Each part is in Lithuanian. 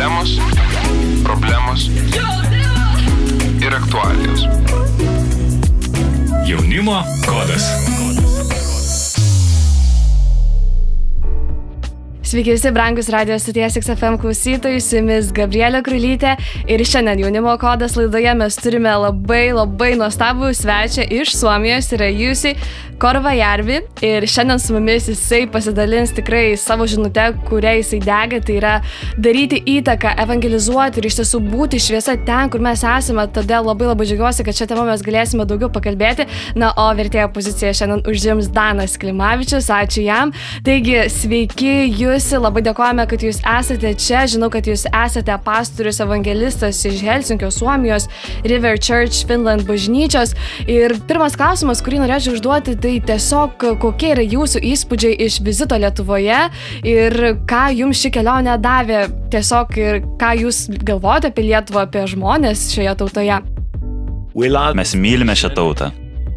Dilemos, problemos ir aktualijos. Jaunimo kodas. Sveiki visi brangus radijos stoties XFM klausytojai, su jumis Gabrielė Krulytė. Ir šiandien jaunimo kodas laidoje mes turime labai labai nuostabų svečią iš Suomijos, yra Jūsi Korvajarvi. Ir šiandien su mumis jisai pasidalins tikrai savo žinutę, kuria jisai dega, tai yra daryti įtaką, evangelizuoti ir iš tiesų būti šviesa ten, kur mes esame, todėl labai labai džiaugiuosi, kad šią temą mes galėsime daugiau pakalbėti, na, o vertėjo poziciją šiandien užims Danas Klimavičius, ačiū jam. Taigi, sveiki jūs visi, labai dėkojame, kad jūs esate čia. Žinau, kad jūs esate pastorius evangelistas iš Helsinkio, Suomijos, River Church, Finland bažnyčios. Ir pirmas klausimas, kurį norėčiau užduoti, tai tiesiog kokie yra jūsų įspūdžiai iš vizito Lietuvoje ir ką jums ši kelionė davė, tiesiog ir ką jūs galvojate apie Lietuvą, apie žmonės šioje tautoje. Mes mylime šią tautą.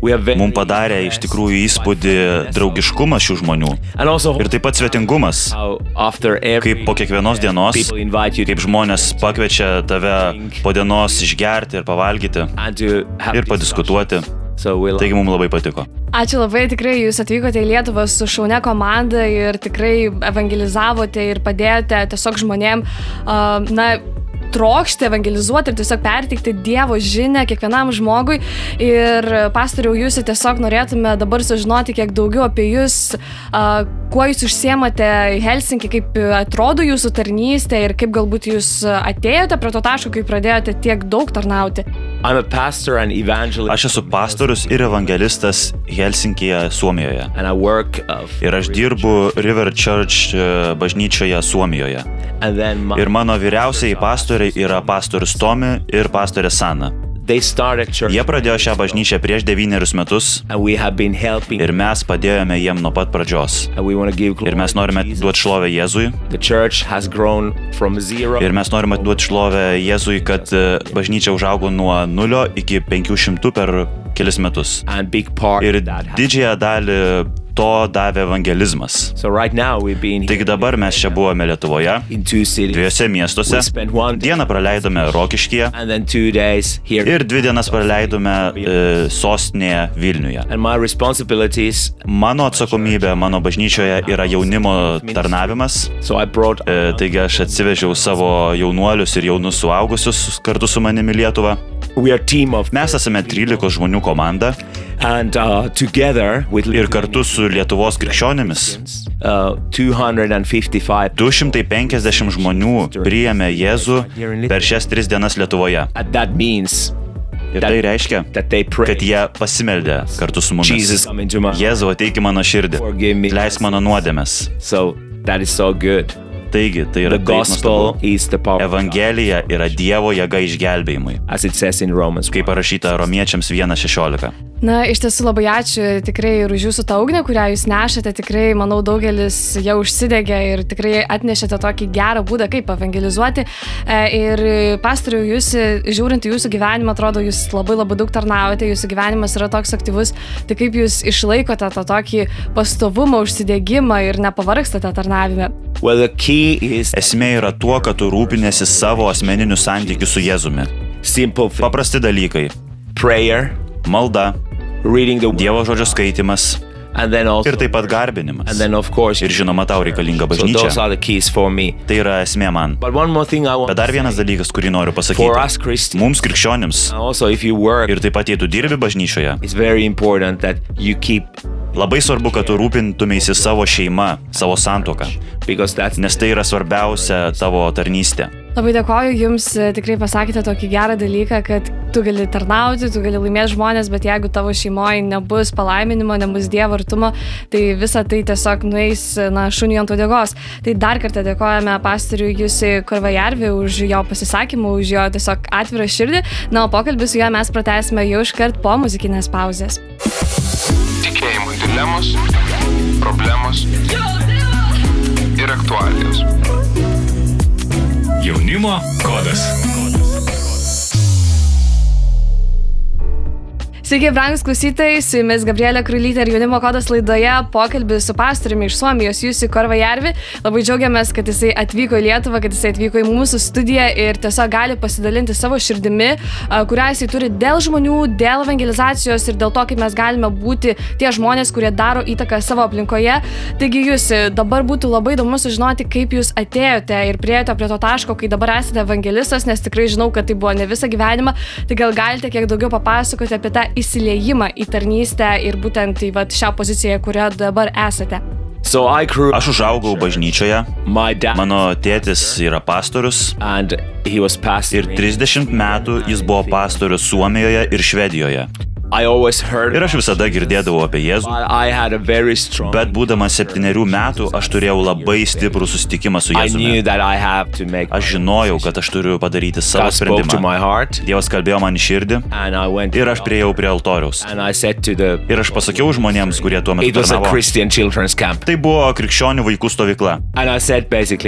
Mums padarė iš tikrųjų įspūdį draugiškumas šių žmonių. Ir taip pat svetingumas. Kaip po kiekvienos dienos, kaip žmonės pakviečia tave po dienos išgerti ir pavalgyti ir padiskutuoti. Taigi mums labai patiko. Ačiū labai, tikrai jūs atvykote į Lietuvą su šaunia komanda ir tikrai evangelizavote ir padėjote tiesiog žmonėm, na, trokšti evangelizuoti ir tiesiog perteikti Dievo žinę kiekvienam žmogui. Ir pastoriau, jūs tiesiog norėtume dabar sužinoti kiek daugiau apie jūs, kuo jūs užsiemate į Helsinkį, kaip atrodo jūsų tarnystė ir kaip galbūt jūs atėjote prie to taško, kai pradėjote tiek daug tarnauti. Aš esu pastorius ir evangelistas Helsinkije, Suomijoje. Uh, ir aš dirbu River Church bažnyčioje Suomijoje. Ir mano vyriausiai pastoriai yra pastorius Tomi ir pastorė Sana. Jie pradėjo šią bažnyčią prieš devynerius metus ir mes padėjome jiem nuo pat pradžios. Ir mes norime duoti šlovę Jėzui. Ir mes norime duoti šlovę Jėzui, kad e, bažnyčia užaugo nuo 0 iki 500 per kelis metus. Ir didžiąją dalį to davė evangelizmas. So right. Taigi dabar mes čia buvome Lietuvoje, dviejose miestuose. Dieną praleidome Rokiškyje ir dvi dienas praleidome e, sostinėje Vilniuje. Mano atsakomybė mano bažnyčioje yra jaunimo tarnavimas. E, taigi aš atsivežiau savo jaunuolius ir jaunus suaugusius kartu su manimi Lietuvą. Mes esame 13 žmonių komanda. And, uh, with... Ir kartu su Lietuvos krikščionėmis. Uh, 255 žmonių priėmė Jėzų per šias tris dienas Lietuvoje. Ir tai reiškia, kad jie pasimeldė kartu su mumis. Jėzau, ateik į mano širdį. Leis mano nuodėmes. So, that is so good. Taigi, tai yra Evangelija yra Dievo jėga išgelbėjimui. Kaip parašyta Romiečiams 1.16. Na, iš tiesų labai ačiū tikrai ir už jūsų tą ugnį, kurią jūs nešate. Tikrai, manau, daugelis jau užsidegė ir tikrai atnešėte tokį gerą būdą, kaip evangelizuoti. E, ir pastoriu, jūs, žiūrint į jūsų gyvenimą, atrodo, jūs labai labai daug tarnaujate, jūsų gyvenimas yra toks aktyvus. Tai kaip jūs išlaikote tą tokį pastovumą, užsidegimą ir nepavargstate tarnavime? Well, is... Esmė yra tuo, kad tu rūpinėsi savo asmeniniu santykiu su Jėzumi. Paprasti dalykai. Prayer, malda, the... Dievo žodžio skaitimas. Also, ir taip pat garbinimas. Course, ir žinoma, tau reikalinga bažnyčia. So tai yra esmė man. Bet dar vienas dalykas, kurį noriu pasakyti. Mums krikščionims. Work, ir taip pat, jei tu dirbi bažnyčioje. Keep Labai svarbu, kad tu rūpintumėsi savo šeima, savo santoką. Nes tai yra svarbiausia tavo tarnystė. Labai dėkoju Jums, e, tikrai pasakėte tokį gerą dalyką, kad tu gali tarnauti, tu gali laimėti žmonės, bet jeigu tavo šeimoje nebus palaiminimo, nebus Dievo artumo, tai visa tai tiesiog nueis, na, šuniui ant odegos. Tai dar kartą dėkojame pastoriui Jūsi Korvajarvi už jo pasisakymą, už jo tiesiog atvirą širdį. Na, o pokalbį su juo mes pratęsime jau iškart po muzikinės pauzės tikėjimo dilemos, problemos ir aktualijos. Jaunimo kodas. Sveiki, brangus klausytojai, su jumis Gabrielė Krulytė ir jaunimo kodas laidoje pokalbis su pastoriumi iš Suomijos Jūsi Korvajarvi. Labai džiaugiamės, kad jisai atvyko į Lietuvą, kad jisai atvyko į mūsų studiją ir tiesiog gali pasidalinti savo širdimi, kurią jisai turi dėl žmonių, dėl evangelizacijos ir dėl to, kaip mes galime būti tie žmonės, kurie daro įtaką savo aplinkoje. Taigi jūs dabar būtų labai įdomu sužinoti, kaip jūs atėjote ir prieėjote prie to taško, kai dabar esate evangelistas, nes tikrai žinau, kad tai buvo ne visą gyvenimą. Tai gal galite kiek daugiau papasakoti apie tą įsileimą į tarnystę ir būtent į vat, šią poziciją, kurioje dabar esate. So grew Aš užaugau bažnyčioje, mano tėtis yra pastorius and he was ir pastoring. 30 metų jis buvo pastorius Suomijoje ir Švedijoje. Ir aš visada girdėdavau apie Jėzų. Bet būdamas septyniarių metų aš turėjau labai stiprų susitikimą su Jėzumi. Aš žinojau, kad aš turiu padaryti savo sprendimą. Dievas kalbėjo man širdį ir aš priejau prie altoriaus. Ir aš pasakiau žmonėms, kurie tuo metu tarnavo. Tai buvo krikščionių vaikų stovykla.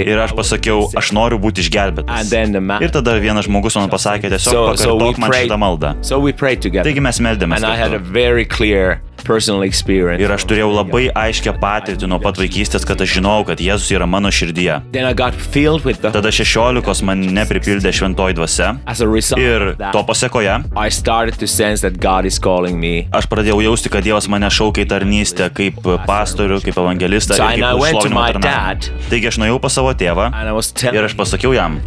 Ir aš pasakiau, aš noriu būti išgelbėtas. Ir tada vienas žmogus man pasakė, tiesiog pakartok man šitą maldą. Taigi mes meldėmės. And I had a very clear Ir aš turėjau labai aiškę patirtį nuo pat vaikystės, kad aš žinojau, kad Jėzus yra mano širdyje. then I got filled with the Tada 16 man nepripildė šventoji dvasia. Ir to pasiekoje I started to sense that God is calling me aš pradėjau jausti, kad Dievas mane šaukia į tarnystę kaip pastorių, kaip evangelistą So, kaip dad. Taigi aš nuėjau pas savo tėvą ir aš pasakiau jam,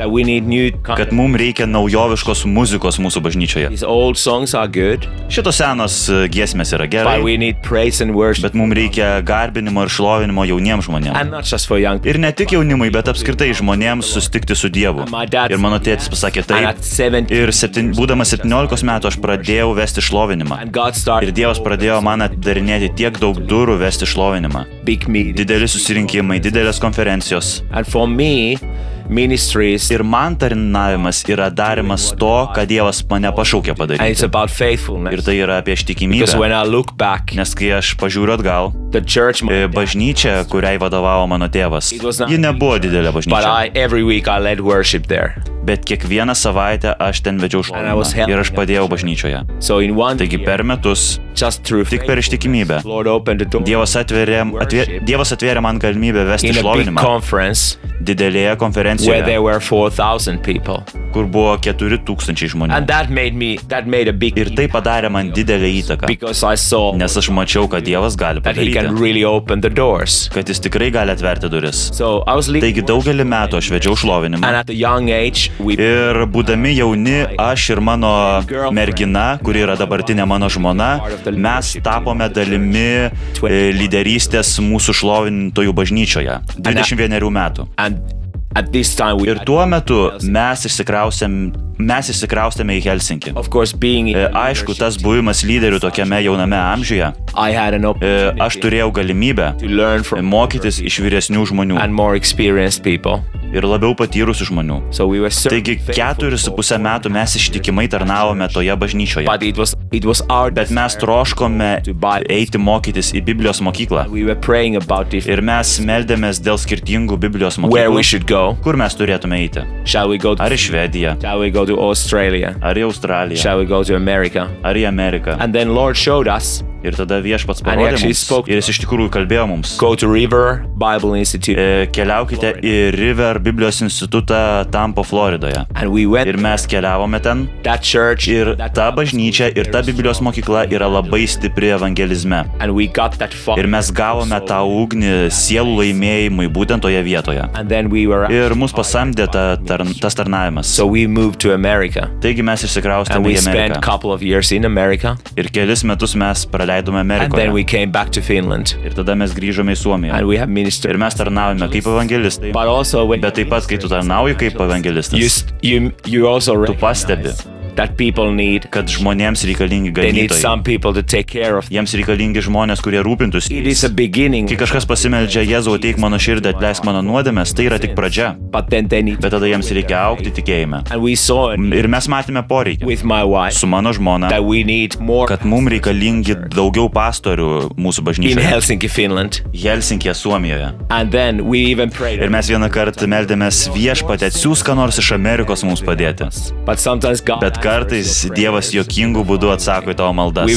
kad mums reikia naujoviškos muzikos mūsų bažnyčioje. These old songs are good, Šitos senos e, giesmės yra gerai, we need praise and worship. bet mums reikia garbinimo ir šlovinimo jauniems žmonėms. And not just for young people. Ir ne tik jaunimui, bet apskritai žmonėms sustikti su Dievu. Ir mano tėtis pasakė taip. at 17, Ir septyn, būdamas 17 metų aš pradėjau vesti šlovinimą. Ir Dievas pradėjo man atidarinėti tiek daug durų vesti šlovinimą. Dideli susirinkimai, didelės konferencijos. Ministries, Ir man tarnavimas yra darimas to, ką Dievas mane pašaukė padaryti. Ir tai yra apie ištikimybę. back, Nes kai aš pažiūriu atgal, church, e, bažnyčia, kuriai vadovavo mano tėvas, ji nebuvo didelė bažnyčia. I every week I led worship there. Bet kiekvieną savaitę aš ten vedžiau helping Ir aš padėjau bažnyčioje. Taigi per metus, tik per ištikimybę, Dievas atvėrė, atvė, Dievas atvėrė man galimybę vesti šlovinimą. didelėje konferencijoje, there were 4,000 people. kur buvo 4000 žmonių. Me, big Ir tai padarė man didelę įtaką, saw nes aš mačiau, kad Dievas gali padaryti, really kad jis tikrai gali atverti duris. So Taigi daugelį metų aš vedžiau šlovinimą. age we Ir būdami jauni, aš ir mano mergina, kuri yra dabartinė mano žmona, mes tapome dalimi e, lyderystės mūsų šlovintojų bažnyčioje. 21 metų. Ir tuo metu mes išsikraustėm, mes išsikraustėme į Helsinkį. E, Aišku, tas buvimas lyderiu tokiame jauname amžiuje, e, aš turėjau galimybę mokytis iš vyresnių žmonių ir labiau patyrusių žmonių. Taigi keturis su pusę metų mes ištikimai tarnavome toje bažnyčioje. Bet mes troškome eiti mokytis į Biblijos mokyklą. Ir mes meldėmės dėl skirtingų Biblijos mokyklų. Kur mes turėtume eiti? Ar į Švediją, to Australia? ar į Australiją, Shall we go to America? ar į Ameriką. And then Lord showed us Ir tada viešpats parodė mums. Ir jis iš tikrųjų kalbėjo mums. go to River Bible Institute. E, Keliaukite į River Biblijos institutą Tampo, Floridoje. We went Ir mes keliavome ten. church Ir ta bažnyčia ir ta Biblijos mokykla yra labai stipri evangelizme. Ir mes gavome tą ugnį sielų laimėjimui būtent toje vietoje. We Ir mus pasamdė ta, tarn, tas tarnavimas. so. Taigi mes išsikraustėme į Ameriką. Ir kelis metus mes praleidome And then Amerikoje. we came back to Finland. Ir tada mes grįžome į Suomiją. Ir mes tarnavome kaip evangelistai. But also when Bet taip pat, kai tu tarnauji kaip evangelistas, tu pastebi, need kad žmonėms reikalingi ganytojai. Jiems reikalingi žmonės, kurie rūpintųsi. It is jais. a beginning, Kai kažkas pasimeldžia, Jėzau, ateik mano širdį, atleisk mano nuodėmės, tai yra tik pradžia. Bet tada jiems reikia aukti tikėjime. And we saw it Ir mes matėme poreikį su mano žmona, kad mums reikalingi daugiau pastorių mūsų bažnyčioje. Helsinkė, Suomijoje. And then we even prayed. Ir mes vieną kartą meldėmės viešpatę, atsiūs ką nors iš Amerikos mums padėti. Bet Kartais Dievas jokingų būdų atsako į tavo maldas.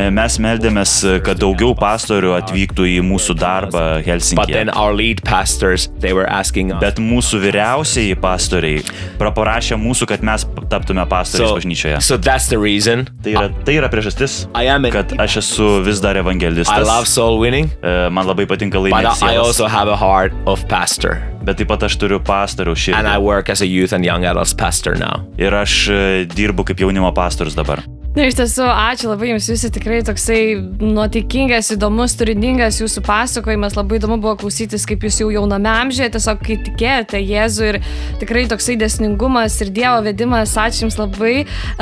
E, Mes meldėmės, kad daugiau pastorių atvyktų į mūsų darbą us. Bet mūsų vyriausiai pastoriai praprašė mūsų, kad mes taptume pastoriais So, bažnyčioje. so. Tai yra, tai yra priežastis, kad aš esu vis dar evangelistas. E, Man labai patinka laimėti Bet taip pat aš turiu pastorių And I širdį. work as a youth and young adults pastor now. Ir aš e, dirbu kaip jaunimo pastorius dabar. Na, iš tiesų, ačiū labai Jums, Jūs tikrai toksai nuotikingas, įdomus, turiningas Jūsų pasakojimas. Labai įdomu buvo klausytis, kaip Jūs jau jauname amžiuje tiesiog, kai tikėjote Jėzų ir tikrai toksai desningumas ir Dievo vedimas. Ačiū Jums labai.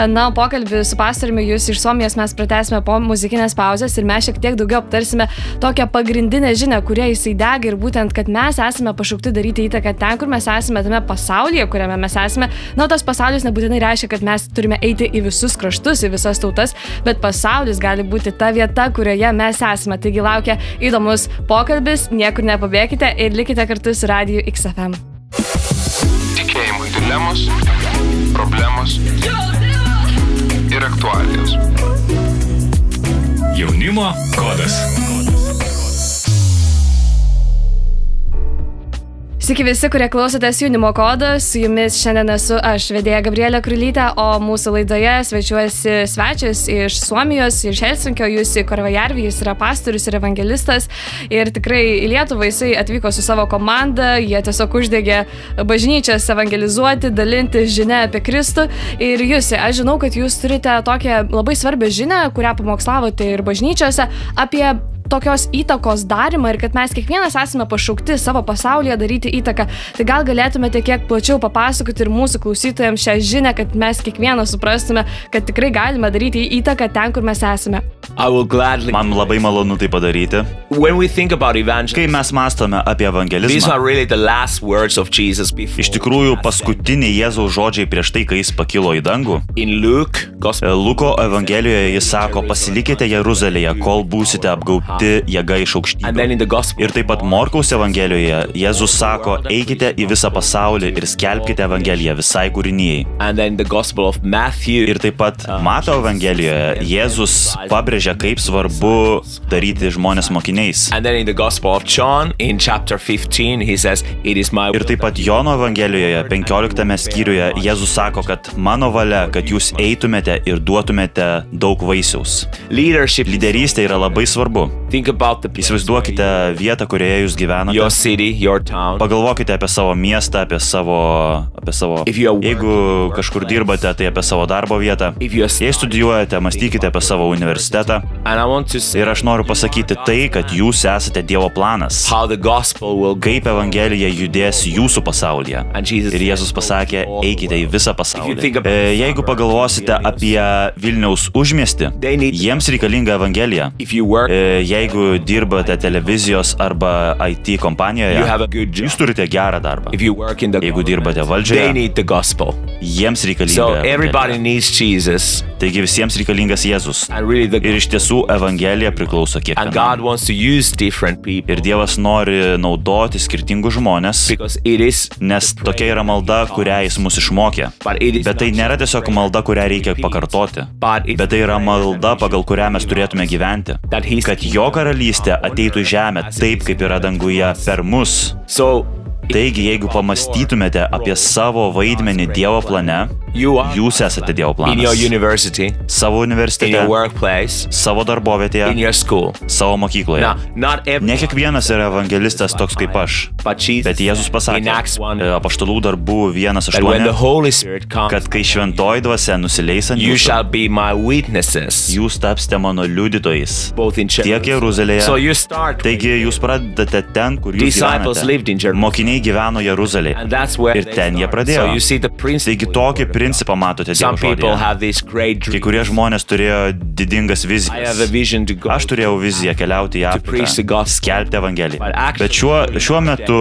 Na, pokalbį su pastoriumi Jūs iš Suomijos mes pratęsime po muzikinės pauzės ir mes šiek tiek daugiau aptarsime tokią pagrindinę žinią, kuria jisai dega ir būtent, kad mes esame pašaukti daryti įtaką ten, kur mes esame, tame pasaulyje, kuriame mes esame. Na, tas pasaulis nebūtinai reiškia, kad mes turime eiti į visus kraštus, į visas tautas, bet pasaulis gali būti ta vieta, kurioje mes esame. Taigi laukia įdomus pokalbis, niekur nepabėkite ir likite kartu su Radio XFM. Tikėjimui dilemos, problemos ir aktualijos. Jaunimo kodas. Sveiki visi, kurie klausotės jaunimo kodo, su jumis šiandien esu aš, vedėja Gabrielė Krulytė, o mūsų laidoje svečiuosi svečias iš Suomijos, iš Helsinkio, Jūsi Korvajarvi, jis yra pastorius ir evangelistas. Ir tikrai į Lietuvą jisai atvyko su savo komanda, jie tiesiog uždegė bažnyčias evangelizuoti, dalinti žinę apie Kristų. Ir Jūsi, aš žinau, kad jūs turite tokią labai svarbią žinę, kurią pamokslavote ir bažnyčiose apie tokios įtakos darimą ir kad mes kiekvienas esame pašaukti savo pasaulyje daryti įtaką. Tai gal galėtumėte kiek plačiau papasakoti ir mūsų klausytojams šią žinią, kad mes kiekvienas suprastume, kad tikrai galime daryti įtaką ten, kur mes esame. I will gladly. Man labai malonu tai padaryti. When we think about Kai evangelism, mes mastome apie these evangelizmą, are really the last words of Jesus before. iš tikrųjų paskutiniai Jėzaus žodžiai prieš tai, kai jis pakilo į dangų. In Luke, Luko evangelijoje jis sako, pasilikite Jeruzalėje, kol būsite apgauti jėga iš aukštybių. Ir taip pat Morkaus evangelijoje Jėzus sako, eikite į visą pasaulį ir skelbkite evangeliją visai kūrinyjei. and then the Gospel of Matthew, Ir taip pat Mato evangelijoje Jėzus pabrėžia, kaip svarbu daryti žmonės mokiniais. and then in the Gospel of John, in chapter 15, he says, "It is my Ir taip pat Jono evangelijoje 15 skyriuje Jėzus sako, kad mano valia, kad jūs eitumėte ir duotumėte daug vaisiaus. leadership." Lyderystė yra labai svarbu. Think about the place Įsivaizduokite vietą, kurioje jūs gyvenate. your city, your town. Pagalvokite apie savo miestą, apie savo... Apie savo jeigu kažkur dirbate, tai apie savo darbo vietą. Jei studijuojate, mąstykite apie savo universitetą. Ir aš noriu pasakyti tai, kad jūs esate Dievo planas. how the gospel will go. Kaip Evangelija judės jūsų pasaulyje. Ir Jėzus pasakė, eikite į visą pasaulį. E, Jeigu pagalvosite apie Vilniaus need- jiems reikalinga Evangelija. E, Jeigu dirbate televizijos arba IT kompanijoje, jūs turite gerą darbą. Jeigu dirbate valdžioje, jiems reikalinga. So everybody Evangelija. needs Jesus, Taigi visiems reikalingas Jėzus. Ir iš tiesų Evangelija priklauso kiekvienam. Ir Dievas nori naudoti skirtingus žmonės, nes tokia yra malda, kurią jis mus išmokė. Bet tai nėra tiesiog malda, kurią reikia pakartoti. Bet tai yra malda, pagal kurią mes turėtume gyventi. Kad jo karalystė ateitų į žemę taip, kaip yra danguje per mus. So Taigi, jeigu pamastytumėte apie savo vaidmenį Dievo plane, jūs esate Dievo planas. university, Savo universitete, savo darbovietėje, savo mokykloje. Ne kiekvienas yra evangelistas toks kaip aš. Bet Jėzus pasakė, Acts 1 e, apaštalų darbų vienas Spirit comes, kad kai šventoji dvasia nusileis ant jūsų, jūs tapsite mano liudytojais. Tiek Jeruzalėje. Taigi jūs pradedate ten, kur jūs gyvenate. Jerusalem. Mokiniai gyveno Jeruzalėje. Ir ten jie pradėjo. Taigi tokį principą matote Dievo žodėje. Kai kurie žmonės turėjo didingas vizijas. Aš turėjau viziją keliauti į Afriką, skelbti Evangeliją. Bet šiuo, šiuo metu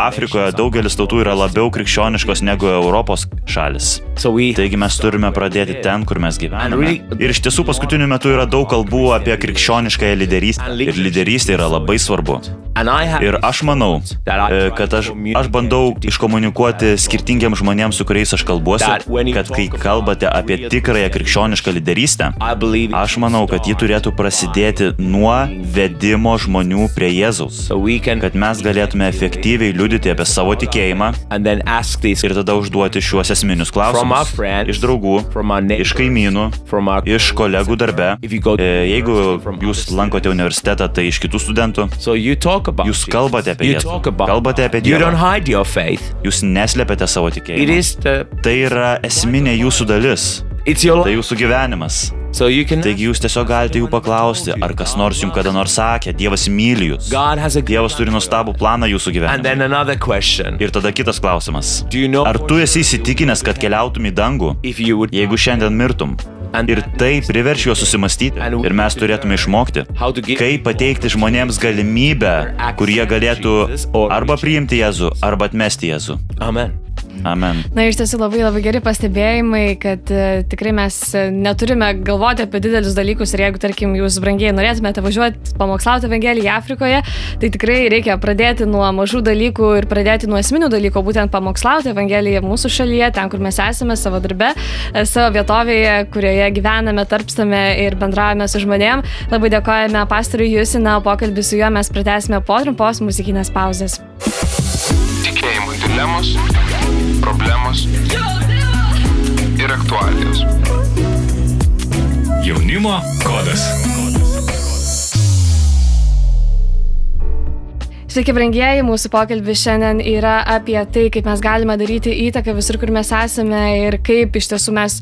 Afrikoje daugelis tautų yra labiau krikščioniškos negu Europos šalis. Taigi mes turime pradėti ten, kur mes gyvename. Ir iš tiesų paskutiniu metu yra daug kalbų apie krikščioniškąją lyderystę. Ir lyderystė yra labai svarbu. Ir aš manau, kad aš, aš bandau iškomunikuoti skirtingiams žmonėms, su kuriais aš kalbuosi, kad kai kalbate apie tikrąją krikščionišką lyderystę, aš manau, kad ji turėtų prasidėti nuo vedimo žmonių prie Jėzaus, kad mes galėtume efektyviai liudyti apie savo tikėjimą ir tada užduoti šiuos esminius klausimus iš draugų, iš kaimynų, iš kolegų darbe. E, jeigu jūs lankote universitetą, tai iš kitų studentų. Jūs kalbate apie Jėzų. Kalbate apie Dievą. Jūs neslepiate savo tikėjimą. Tai yra esminė jūsų dalis. Tai jūsų gyvenimas. So can... Taigi jūs tiesiog galite jų paklausti, ar kas nors jums kada nors sakė, Dievas myli jūs. Dievas turi nuostabų planą jūsų gyvenime. Ir tada kitas klausimas. You know ar tu esi įsitikinęs, kad keliautum į dangų, would... jeigu šiandien mirtum? Ir tai priverš juos susimastyti. Ir mes turėtume išmokti, kaip pateikti žmonėms galimybę, kur jie galėtų arba priimti Jėzų, arba atmesti Jėzų. Amen. Amen. Na, iš tiesų labai labai geri pastebėjimai, kad uh, tikrai mes neturime galvoti apie didelius dalykus ir jeigu, tarkim, jūs brangiai norėtumėte važiuoti pamokslauti Evangeliją Afrikoje, tai tikrai reikia pradėti nuo mažų dalykų ir pradėti nuo esminių dalykų, būtent pamokslauti Evangeliją mūsų šalyje, ten, kur mes esame, savo darbe, e, savo vietovėje, kurioje gyvename, tarpstame ir bendravime su žmonėm. Labai dėkojame pastoriui Jusina, pokalbį su juo mes pratęsime po trumpos muzikinės pauzės. Tikėjimui dilemos problemos ir aktualijos. Jaunimo kodas. Sveiki, brangieji, mūsų pokalbis šiandien yra apie tai, kaip mes galime daryti įtaką visur, kur mes esame ir kaip iš tiesų mes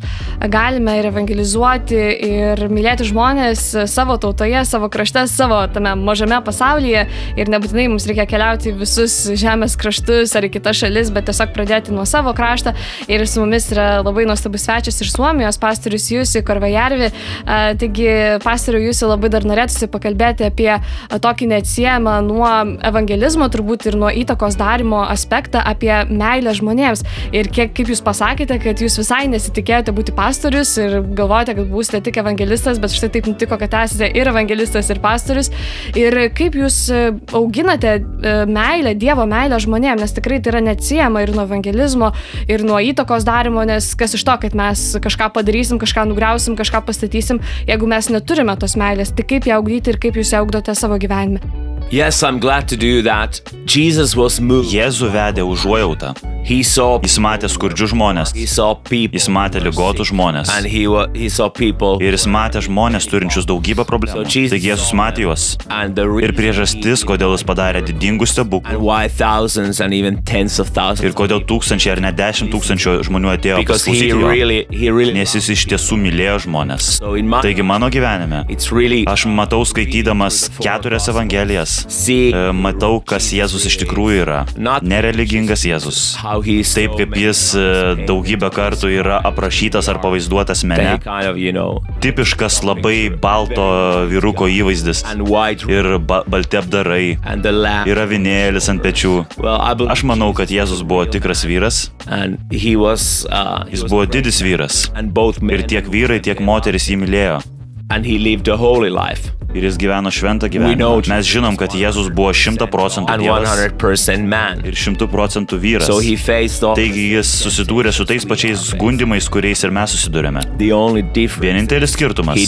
galime ir evangelizuoti ir mylėti žmonės savo tautoje, savo krašte, savo tame mažame pasaulyje. Ir nebūtinai mums reikia keliauti visus žemės kraštus ar į kitas šalis, bet tiesiog pradėti nuo savo krašto. Ir su mumis yra labai nuostabus svečias iš Suomijos, pastorius Jūsi Korvajarvi. Taigi, pastoriu Jūsi labai dar norėtųsi pakalbėti apie tokį neatsiemą nuo evangelizavimo evangelizmo turbūt ir nuo įtakos darimo aspektą apie meilę žmonėms. Ir kiek, kaip jūs pasakėte, kad jūs visai nesitikėjote būti pastorius ir galvojate, kad būsite tik evangelistas, bet štai taip nutiko, kad esate ir evangelistas, ir pastorius. Ir kaip jūs e, auginate e, meilę, Dievo meilę žmonėms, nes tikrai tai yra neatsiejama ir nuo evangelizmo, ir nuo įtakos darimo, nes kas iš to, kad mes kažką padarysim, kažką nugriausim, kažką pastatysim, jeigu mes neturime tos meilės, tai kaip ją augdyti ir kaip jūs ją augdote savo gyvenime. Yes, I'm glad to do that. Jesus was moved. Jėzų vedė užuojautą. He saw, Jis matė skurdžius žmonės. he saw people. Jis matė ligotus žmonės. And he, he saw people. Ir jis matė žmonės turinčius daugybę problemų. Taigi Jėzus matė juos. And the Ir priežastis, kodėl jis padarė didingų stebuklų. Ir kodėl tūkstančiai ar net dešimt tūkstančių žmonių atėjo pasiklausyti jo. really, really. Nes jis iš tiesų mylėjo žmonės. So my, Taigi mano gyvenime really aš matau skaitydamas keturias evangelijas. E, Matau, kas Jėzus iš tikrųjų yra. Nereligingas Jėzus. Taip kaip jis e, daugybę kartų yra aprašytas ar pavaizduotas mene. Tipiškas labai balto vyruko įvaizdis. Ir ba balti apdarai. Ir avinėlis ant pečių. Aš manau, kad Jėzus buvo tikras vyras. uh, Jis buvo didis vyras. Ir tiek vyrai, tiek moteris jį mylėjo. and he lived a holy life Ir jis gyveno šventą gyvenimą. Mes žinom, kad Jėzus buvo šimta procentų and Dievas 100% ir šimtų procentų vyras. Taigi jis susidūrė su tais pačiais gundimais, kuriais ir mes difference. Vienintelis skirtumas,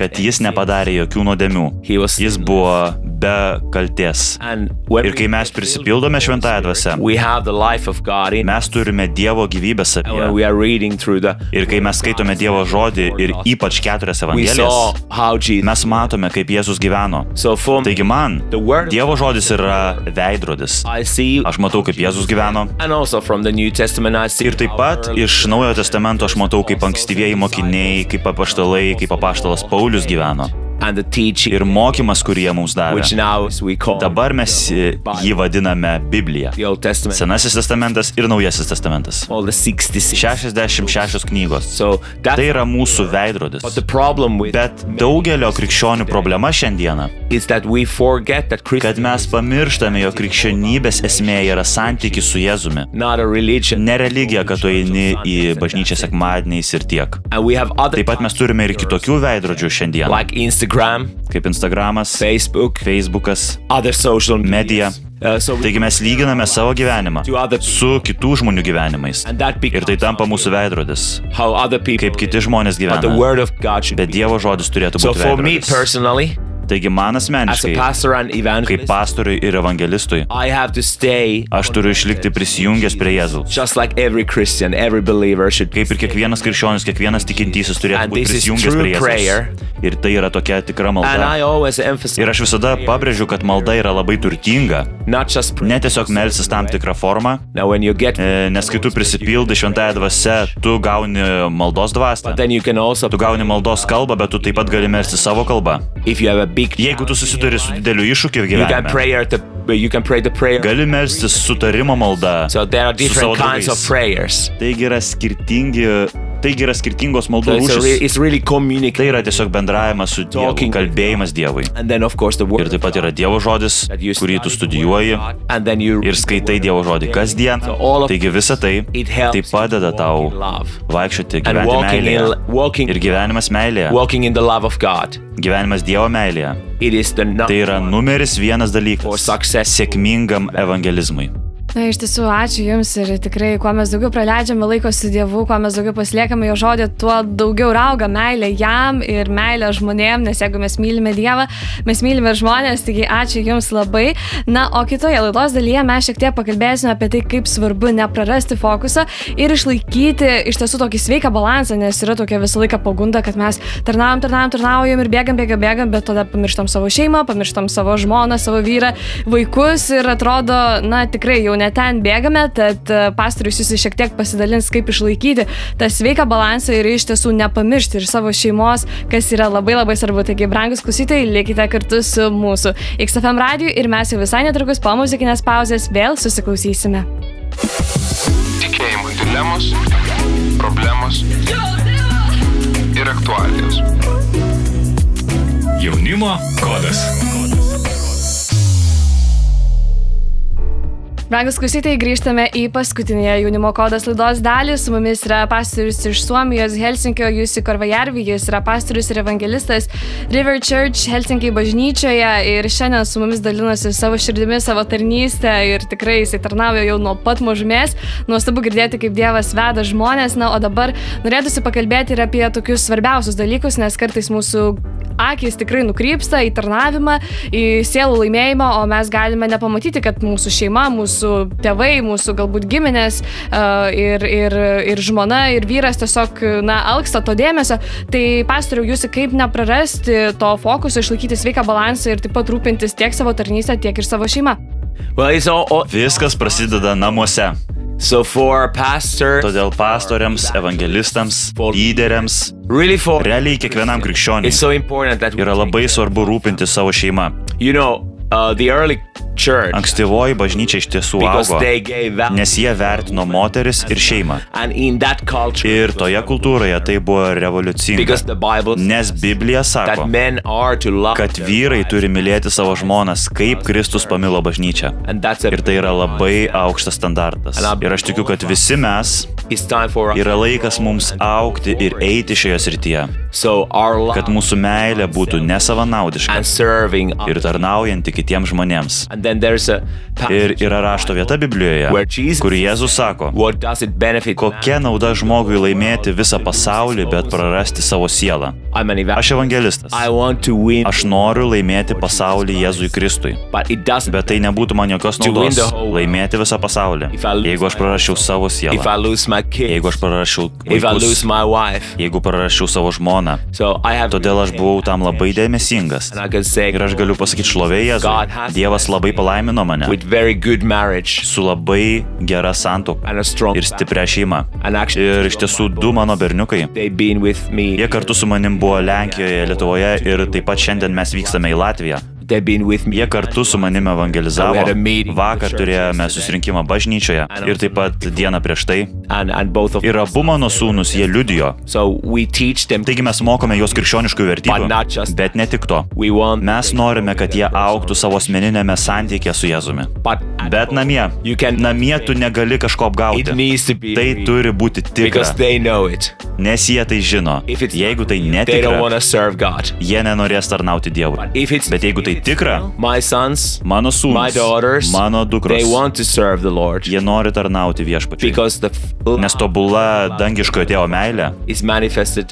kad jis nepadarė jokių nuodėmių. Jis buvo be kalties. Ir kai mes prisipildome šventąją dvasę, mes turime Dievo gyvybę savyje. Ir kai mes skaitome Dievo žodį ir ypač keturias evangelijas, mes matome, kaip Jėzus gyveno. Taigi man, Dievo žodis yra veidrodis. Aš matau, kaip Jėzus gyveno. Ir taip pat iš Naujojo testamento aš matau, kaip ankstyvieji mokiniai, kaip apaštalai, kaip apaštalas Paulius gyveno. And the teaching Ir mokymas, kurį jie mums davė. Dabar mes jį vadiname Biblija. the Old Testament Senasis testamentas ir Naujasis testamentas. all the 66 66 knygos. Tai yra mūsų veidrodis. but the problem with Bet daugelio krikščionių problema šiandieną, is that we forget that kad mes pamirštame, jog krikščionybės esmė yra santykis su Jėzumi. not a religion Ne religija, kad tu eini į bažnyčią sekmadieniais ir tiek. and we have other Taip pat mes turime ir kitokių veidrodžių šiandien, Instagram kaip Instagramas, Facebook Facebookas, other social medija. Uh, so we- Taigi mes lyginame savo gyvenimą su kitų žmonių gyvenimais. Ir tai tampa mūsų veidrodis, how other people kaip kiti žmonės gyvena. Bet be. Dievo žodis turėtų būti for me veidrodis. Taigi man asmeniškai, kaip pastoriui ir evangelistui, aš turiu išlikti prisijungęs prie Jėzaus. like every every should. Kaip ir kiekvienas krikščionis, kiekvienas tikintysis turėtų būti prisijungęs prie. Jėzaus. Ir tai yra tokia tikra malda. Ir aš visada pabrėžiu, kad malda yra labai turtinga. Ne tiesiog melsis tam tikrą formą, get, e, nes kai tu prisipildai šventąją dvasę, tu gauni maldos dvasę. also, Tu gauni maldos kalbą, bet tu taip pat gali melsti savo kalbą. if you have a Jeigu tu susiduri su dideliu iššūkiu gyvenime, gali melsti sutarimo maldą. So su. Taigi yra skirtingi, taigi yra skirtingos maldų it's really Tai yra tiesiog bendravimas su Dievu, kalbėjimas Dievui. Ir taip pat yra Dievo žodis, kurį tu studijuoji ir skaitai Dievo žodį kasdien. Taigi visa tai tai padeda tau vaikščioti in meilėje. Ir gyvenimas meilėje. Gyvenimas Dievo meilėje. Tai yra numeris vienas dalykas sėkmingam evangelizmui. Na, iš tiesų, ačiū Jums ir tikrai, kuo mes daugiau praleidžiame laiko su Dievu, kuo mes daugiau pasiliekame jo žodį, tuo daugiau auga meilė jam ir meilė žmonėm, nes jeigu mes mylime Dievą, mes mylime žmonės, taigi ačiū Jums labai. Na, o kitoje laidos dalyje mes šiek tiek pakalbėsime apie tai, kaip svarbu neprarasti fokusą ir išlaikyti iš tiesų tokį sveiką balansą, nes yra tokia visą laiką pagunda, kad mes tarnaujam, tarnaujam, tarnaujam ir bėgam, bėgam, bėgam, bet tada pamirštam savo šeimą, pamirštam savo žmoną, savo vyrą, vaikus ir atrodo, na tikrai jau ne ten bėgame, tad e, pastorius jūs šiek tiek pasidalins, kaip išlaikyti tą sveiką balansą ir iš tiesų nepamiršti ir savo šeimos, kas yra labai labai svarbu. Taigi, brangus klausytojai, likite kartu su mūsų XFM radiju ir mes jau visai netrukus po muzikinės pauzės vėl susiklausysime. Tikėjimo dilemos, problemos ir aktualijos. Jaunimo kodas. Brangus klausytojai, grįžtame į paskutinėje jaunimo kodas laidos dalį. Su mumis yra pastorius iš Suomijos, Helsinkio, Jūsi Korvajarvi, jis yra pastorius ir evangelistas River Church Helsinkiai bažnyčioje ir šiandien su mumis dalinosi savo širdimi, savo tarnystę ir tikrai jisai tarnauja jau nuo pat mažumės. Nuostabu girdėti, kaip Dievas veda žmonės. Na, o dabar norėtųsi pakalbėti ir apie tokius svarbiausius dalykus, nes kartais mūsų akis tikrai nukrypsta į tarnavimą, į sielų laimėjimą, o mes galime nepamatyti, kad mūsų šeima, mūsų tėvai, mūsų galbūt giminės uh, ir, ir, ir žmona, ir vyras tiesiog, na, alksta to dėmesio. Tai pastoriau, jūs kaip neprarasti to fokuso, išlaikyti sveiką balansą ir taip pat rūpintis tiek savo tarnystę, tiek ir savo šeimą. Well, all, all Viskas prasideda namuose. so for pastor, Todėl pastoriams, evangelistams, lyderiams, really for realiai kiekvienam krikščioniui so yra labai svarbu rūpinti savo šeimą. you know uh, the early Ankstyvoji bažnyčia iš tiesų augo, nes jie vertino moteris ir šeimą. Ir toje kultūroje tai buvo revoliucinga. Nes Biblija sako, kad vyrai turi mylėti savo žmonas, kaip Kristus pamilo bažnyčią. Ir tai yra labai aukštas standartas. Ir aš tikiu, kad visi mes yra laikas mums aukti ir eiti šioje srityje. Kad mūsų meilė būtų nesavanaudiška ir tarnaujanti kitiems žmonėms. Ir yra rašto vieta Biblijoje, kur Jėzus sako, kokia nauda žmogui laimėti visą pasaulį, bet prarasti savo sielą. Aš evangelist evangelistas. Aš noriu laimėti pasaulį Jėzui Kristui. Bet tai nebūtų man jokios naudos laimėti visą pasaulį. Jeigu aš prarasčiau savo sielą, jeigu aš lose vaikus, jeigu prarasčiau savo žmoną. Todėl aš buvau tam labai dėmesingas. Ir aš galiu pasakyti šlovė Jėzui. Dievas labai palaimino mane su labai gera santoka and a strong ir stipria šeima. Ir iš tiesų du mano berniukai. Jie kartu su manim buvo Lenkijoje, Lietuvoje ir taip pat šiandien mes vykstame į Latviją. Jie kartu su manim evangelizavo. Vakar turėjome susirinkimą bažnyčioje ir taip pat dieną prieš tai. Ir abu mano sūnus jie liudijo. Taigi mes mokome juos krikščioniškų vertybių. Bet ne tik to. Mes norime, kad jie auktų savo asmeninėme santykė su Jėzumi. Bet namie, namie tu negali kažko apgauti. Tai turi būti tikra, nes jie tai žino. Jeigu tai netikra, jie nenorės tarnauti Dievui. Bet jeigu tai tikra, My sons, mano my sūnus, daughters, mano they dukros, want to serve the Lord jie nori tarnauti viešpačiui. because the f- Nes tobula dangiškojo tėvo meilė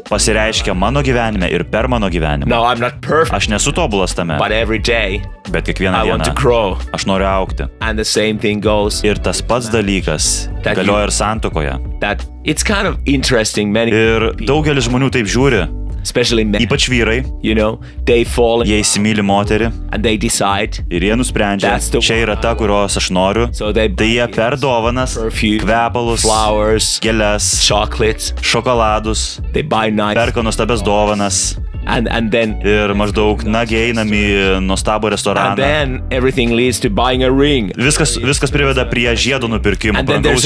pasireiškia mano gyvenime ir per mano gyvenimą. Not perfect, Aš nesu tobulas tame, but every day bet kiekvieną I want to dieną grow. aš noriu aukti. And the same thing goes Ir tas pats dalykas galioja ir santokoje. that it's kind of interesting. Many, Ir daugelis žmonių taip žiūri, especially men, ypač vyrai, you know, they fall in jie įsimylį moterį and they decide. ir jie nusprendžia, čia yra ta, kurios aš noriu. So they Tai jie per dovanas, perfume, kvepalus, flowers, gėlės, chocolates. šokoladus, They buy nice perka nuostabias dovanas and and then ir maždaug, nagi einam į nuostabų and restoraną. Viskas, viskas priveda prie žiedo nupirkimo,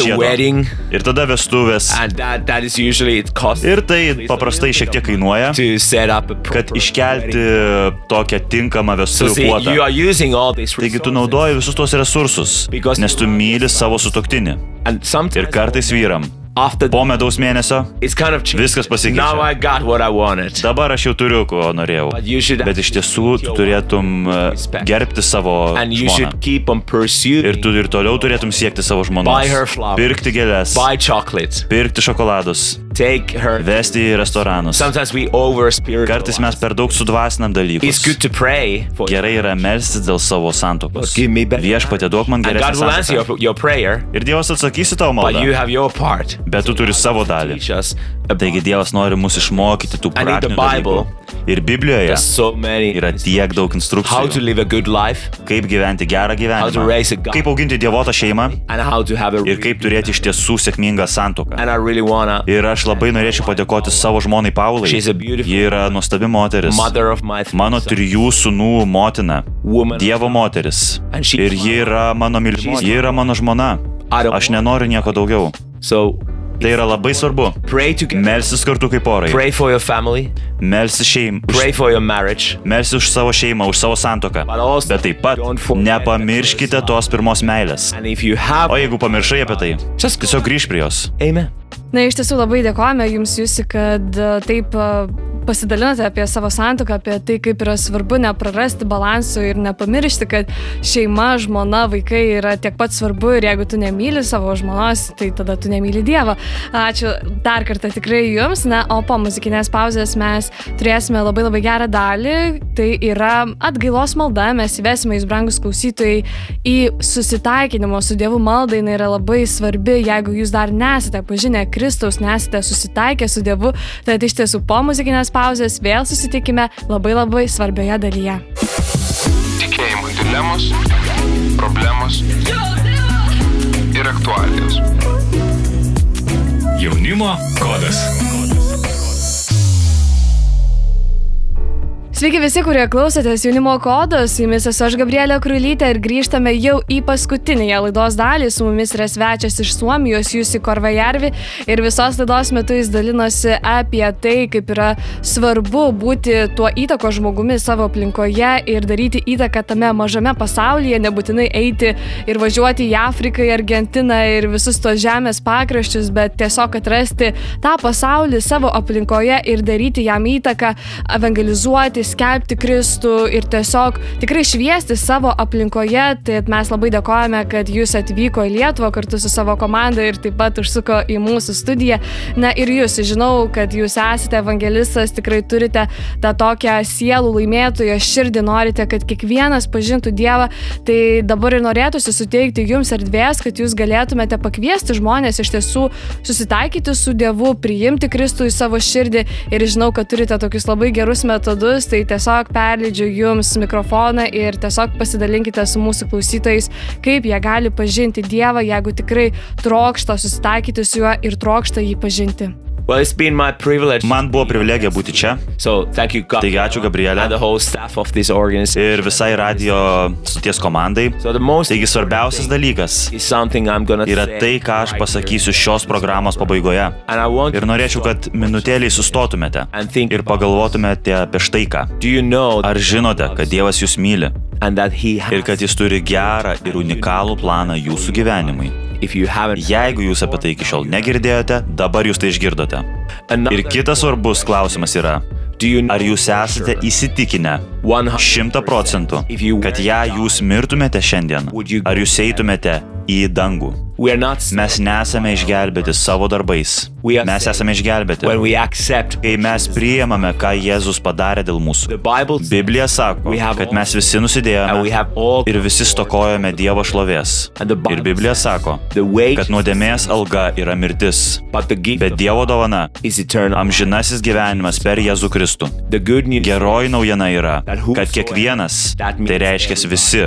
žiedo. wedding, Ir tada vestuvės. that that Ir tai paprastai šiek tiek kainuoja, kad iškelti tokią tinkamą vestuvių puotą. Taigi tu naudoji visus tos resursus, nes tu myli savo sutoktinį. Ir kartais vyram. After Po medaus mėnesio it's kind of viskas pasikeičia. Now I got what I wanted. Dabar aš jau turiu, ko norėjau. Bet iš tiesų tu turėtum Respect. gerbti savo and you žmoną. should keep on pursuing. Ir tu ir toliau turėtum siekti savo žmonos. flowers. Pirkti gėlės, buy chocolates. pirkti šokoladus. Vesti į restoranus. Kartais mes per daug sudvasinam dalykus. to pray for Gerai yra melstis dėl savo santokos. Viešpatė duok man and God geresnį will answer santoką. Ir Dievas atsakys į tavo but you maldą. have your part. Bet tu turi savo dalį. Taigi Dievas nori mus išmokyti tų praktinių dalykų. Ir Biblijoje so yra tiek daug How to instrukcijų. live a good life Kaip gyventi gerą How to gyvenimą. Kaip auginti dievotą šeimą. Ir kaip turėti iš tiesų sėkmingą santoką. Really wanna. Ir aš labai norėčiau padėkoti savo žmonai Paulai. Ji yra nuostabi moteris. Mano trijų sūnų motina. Dievo moteris. Ir ji yra mano mylimoji. Ji yra mano žmona. Aš nenoriu nieko daugiau. Tai yra labai svarbu. Melsis kartu kaip porai. Pray for your family. Melsis šeim. Pray for your marriage. Melsis už savo šeimą, už savo santoką. Bet taip pat nepamirškite tos pirmos meilės. O jeigu pamiršai apie tai, tiesiog grįž prie jos. Na, iš tiesų labai dėkojame Jums, Jūsi, kad e, taip e, pasidalinote apie savo santuoką, apie tai, kaip yra svarbu neprarasti balansų ir nepamiršti, kad šeima, žmona, vaikai yra tiek pat svarbu ir jeigu tu nemyli savo žmonos, tai tada tu nemyli Dievą. Ačiū dar kartą tikrai Jums. Na, o po muzikinės pauzės mes turėsime labai labai gerą dalį. Tai yra atgailos malda. Mes įvesime Jūs, brangus klausytojai, į susitaikinimo su Dievu maldą. Jis yra labai svarbi, jeigu Jūs dar nesate pažinę Kristaus, nesate susitaikę su Dievu, tad iš tiesų po muzikinės pauzės vėl susitikime labai labai svarbioje dalyje. Tikėjimo dilemos, problemos ir aktualijos. Jaunimo kodas. Sveiki visi, kurie klausotės jaunimo kodos, su jumis esu aš Gabrielė Krulytė ir grįžtame jau į paskutinįją laidos dalį. Su mumis yra svečias iš Suomijos, Jūsi Korvajarvi ir visos laidos metu jis dalinosi apie tai, kaip yra svarbu būti tuo įtako žmogumi savo aplinkoje ir daryti įtaką tame mažame pasaulyje, nebūtinai eiti ir važiuoti į Afriką, į Argentiną ir visus tos žemės pakraščius, bet tiesiog atrasti tą pasaulį savo aplinkoje ir daryti jam įtaką, evangelizuoti, skelbti Kristų ir tiesiog tikrai šviesti savo aplinkoje. Tai mes labai dėkojame, kad jūs atvyko į Lietuvą kartu su savo komanda ir taip pat užsuko į mūsų studiją. Na ir jūs, žinau, kad jūs esate evangelistas, tikrai turite tą tokią sielų laimėtojo širdį, norite, kad kiekvienas pažintų Dievą. Tai dabar ir norėtųsi suteikti jums erdvės, kad jūs galėtumėte pakviesti žmonės iš tiesų susitaikyti su Dievu, priimti Kristų į savo širdį ir žinau, kad turite tokius labai gerus metodus, tai tiesiog perleidžiu jums mikrofoną ir tiesiog pasidalinkite su mūsų klausytojais, kaip jie gali pažinti Dievą, jeigu tikrai trokšta susitaikyti su juo ir trokšta jį pažinti. Well, it's been my privilege. Man buvo privilegija būti čia So thank you, God. Taigi ačiū, Gabrielė. And the whole staff of this organization. ir visai radio stoties komandai. So the most Taigi svarbiausias dalykas yra tai, ką aš pasakysiu šios programos pabaigoje. Ir norėčiau, kad minutėliai sustotumėte ir pagalvotumėte apie štai ką. Do you know Ar žinote, kad Dievas jūs myli ir kad jis turi gerą ir unikalų planą jūsų gyvenimui? Jeigu jūs apie tai iki šiol negirdėjote, dabar jūs tai išgirdote. Another- Ir kitas svarbus klausimas yra, ar jūs esate įsitikinę, šimta procentų, kad jei jūs mirtumėte šiandien, ar jūs eitumėte į dangų? Mes nesame išgelbėti savo darbais. Mes esame išgelbėti. Kai mes priimame, ką Jėzus padarė dėl mūsų. Biblija sako, kad mes visi nusidėjome ir visi stokojame Dievo šlovės. Ir Biblija sako, kad nuodėmės alga yra mirtis. Bet Dievo dovana - amžinasis gyvenimas per Jėzų Kristų. Geroji naujiena yra, kad kiekvienas, tai reiškia visi,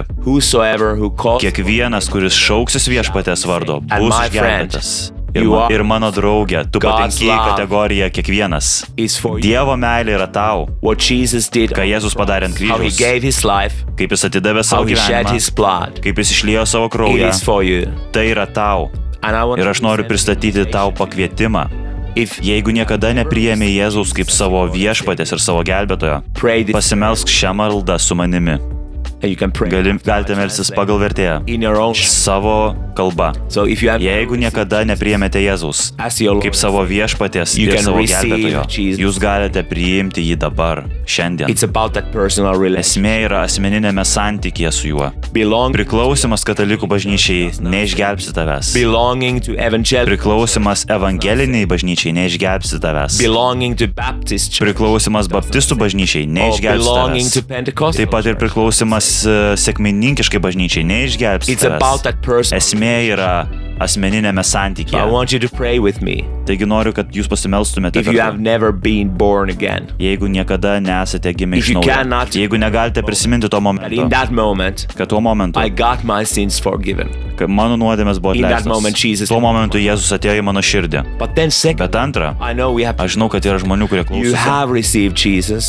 kiekvienas, kuris šauksis viešpatės vardo bus išgelbėtas. Ir, ma, ir mano draugė, tu patenki į kategoriją kiekvienas. Dievo meilė yra tau. Ką Jėzus padarė ant kryžiaus. Kaip jis atidavė savo gyvenimą. Kaip jis išliejo savo kraują. Tai yra tau. Ir aš noriu pristatyti tau pakvietimą. Jeigu niekada nepriėmė Jėzaus kaip savo viešpatės ir savo gelbėtojo, pasimelsk šią maldą su manimi. Gali, galite melsis pagal vertėją savo kalba. Jeigu niekada nepriemėte Jėzaus kaip savo viešpaties ir savo gelbėtojo, jūs galite priimti jį dabar, šiandien. Esmė yra asmeninėme santykėje su juo. Priklausimas katalikų bažnyčiai neišgelbsi tavęs. Priklausimas evangeliniai bažnyčiai neišgelbsi tavęs. Priklausimas baptistų bažnyčiai neišgelbsi tavęs. Taip pat ir priklausimas sėkmininkiškai bažnyčiai neišgelbs. Esmė yra asmeninėme santykėje. Taigi noriu, kad jūs pasimelstumėte. Jeigu niekada nesate gimę iš naujo. Jeigu negalite prisiminti to momento. Moment, kad tuo momentu. Kad mano nuodėmės buvo atleistos. Tuo momentu Jėzus atėjo į mano širdį. Bet antra, aš žinau, kad yra žmonių, kurie klauso.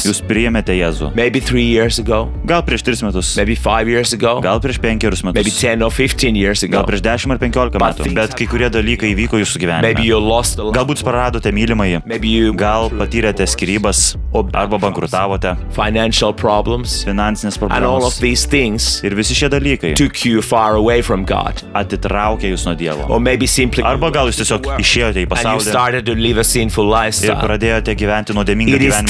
Jūs priėmėte Jėzų. Gal prieš tris metus. Gal prieš penkerius metus. Gal prieš dešimt ar penkiolika metų. Bet kai kurie dalykai įvyko jūsų gyvenime. Galbūt praradote mylimąjį, gal patyrėte skirybas arba bankrutavote, finansinės problemos. Ir visi šie dalykai atitraukė jūs nuo Dievo. Arba gal jūs tiesiog išėjote į pasaulį ir pradėjote gyventi nuodėmingą gyvenimą.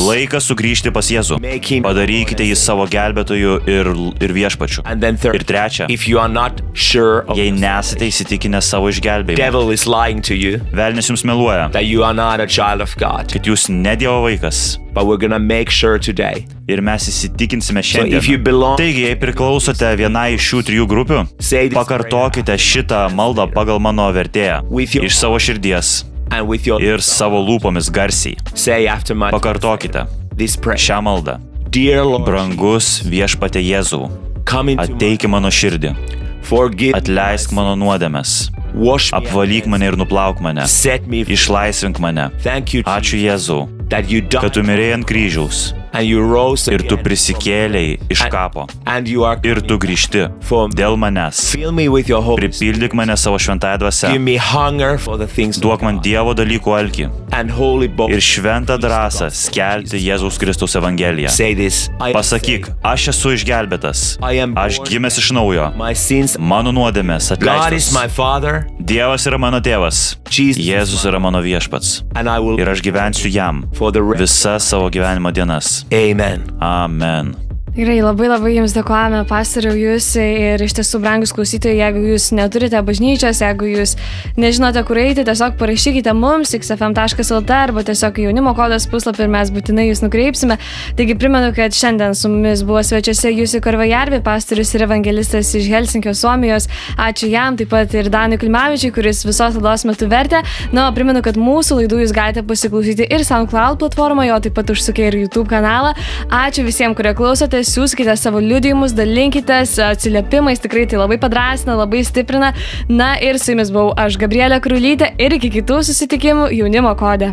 Laikas sugrįžti pas Jėzų. Padarykite jį savo gelbėtoju ir, ir viešpačiu. Ir trečia, jei nesate įsitikinę savo išgelbėjimą, is lying to you. Velnis jums meluoja. That you are not a child of God. Kad jūs ne Dievo vaikas. But we're gonna make sure today. Ir mes įsitikinsime šiandien. So belong... Taigi, jei priklausote vienai iš šių trijų grupių, pakartokite šitą maldą pagal mano vertėją your... iš savo širdies your... ir savo lūpomis garsiai. Pakartokite šią maldą. Brangus viešpate Jėzau, ateik į mano širdį. Atleisk mano nuodėmes. Apvalyk mane ir nuplauk mane. Išlaisvink mane. Ačiū Jėzau, kad tu mirėjai ant kryžiaus ir tu prisikėliai iš kapo. ir tu grįžti dėl manęs. Pripildyk mane savo šventąją dvasę. Duok man Dievo dalykų alkį. Ir šventą drąsą skelbti Jėzaus Kristaus Evangeliją. Pasakyk, aš esu išgelbėtas, aš gimęs iš naujo, mano nuodėmės atleistos. Dievas yra mano tėvas, Jėzus yra mano viešpats. Ir aš gyvensiu jam visas savo gyvenimo dienas. Amen. Amen. Gerai, labai labai Jums dėkojame, pastoriau Jūs ir iš tiesų, brangus klausytojai, jeigu Jūs neturite bažnyčios, jeigu Jūs nežinote, kur eiti, tiesiog parašykite mums xfm.lt arba tiesiog jaunimo kodas puslapį ir mes būtinai Jūs nukreipsime. Taigi primenu, kad šiandien su mumis buvo svečiuose Jūsų Karvajarvi, pastorius ir evangelistas iš Helsinkio, Suomijos. Ačiū jam, taip pat ir Danui Klimavičiui, kuris visos laidos metu vertė. Na, o primenu, kad mūsų laidų Jūs galite pasiklausyti ir SoundCloud platformoje, o taip pat užsukę ir YouTube kanalą. Ačiū visiems, kurie klausote siūskite savo liudijimus, dalinkitės atsiliepimais, tikrai tai labai padrasina, labai stiprina. Na ir su jumis buvau aš, Gabrielė Krulytė ir iki kitų susitikimų jaunimo kode.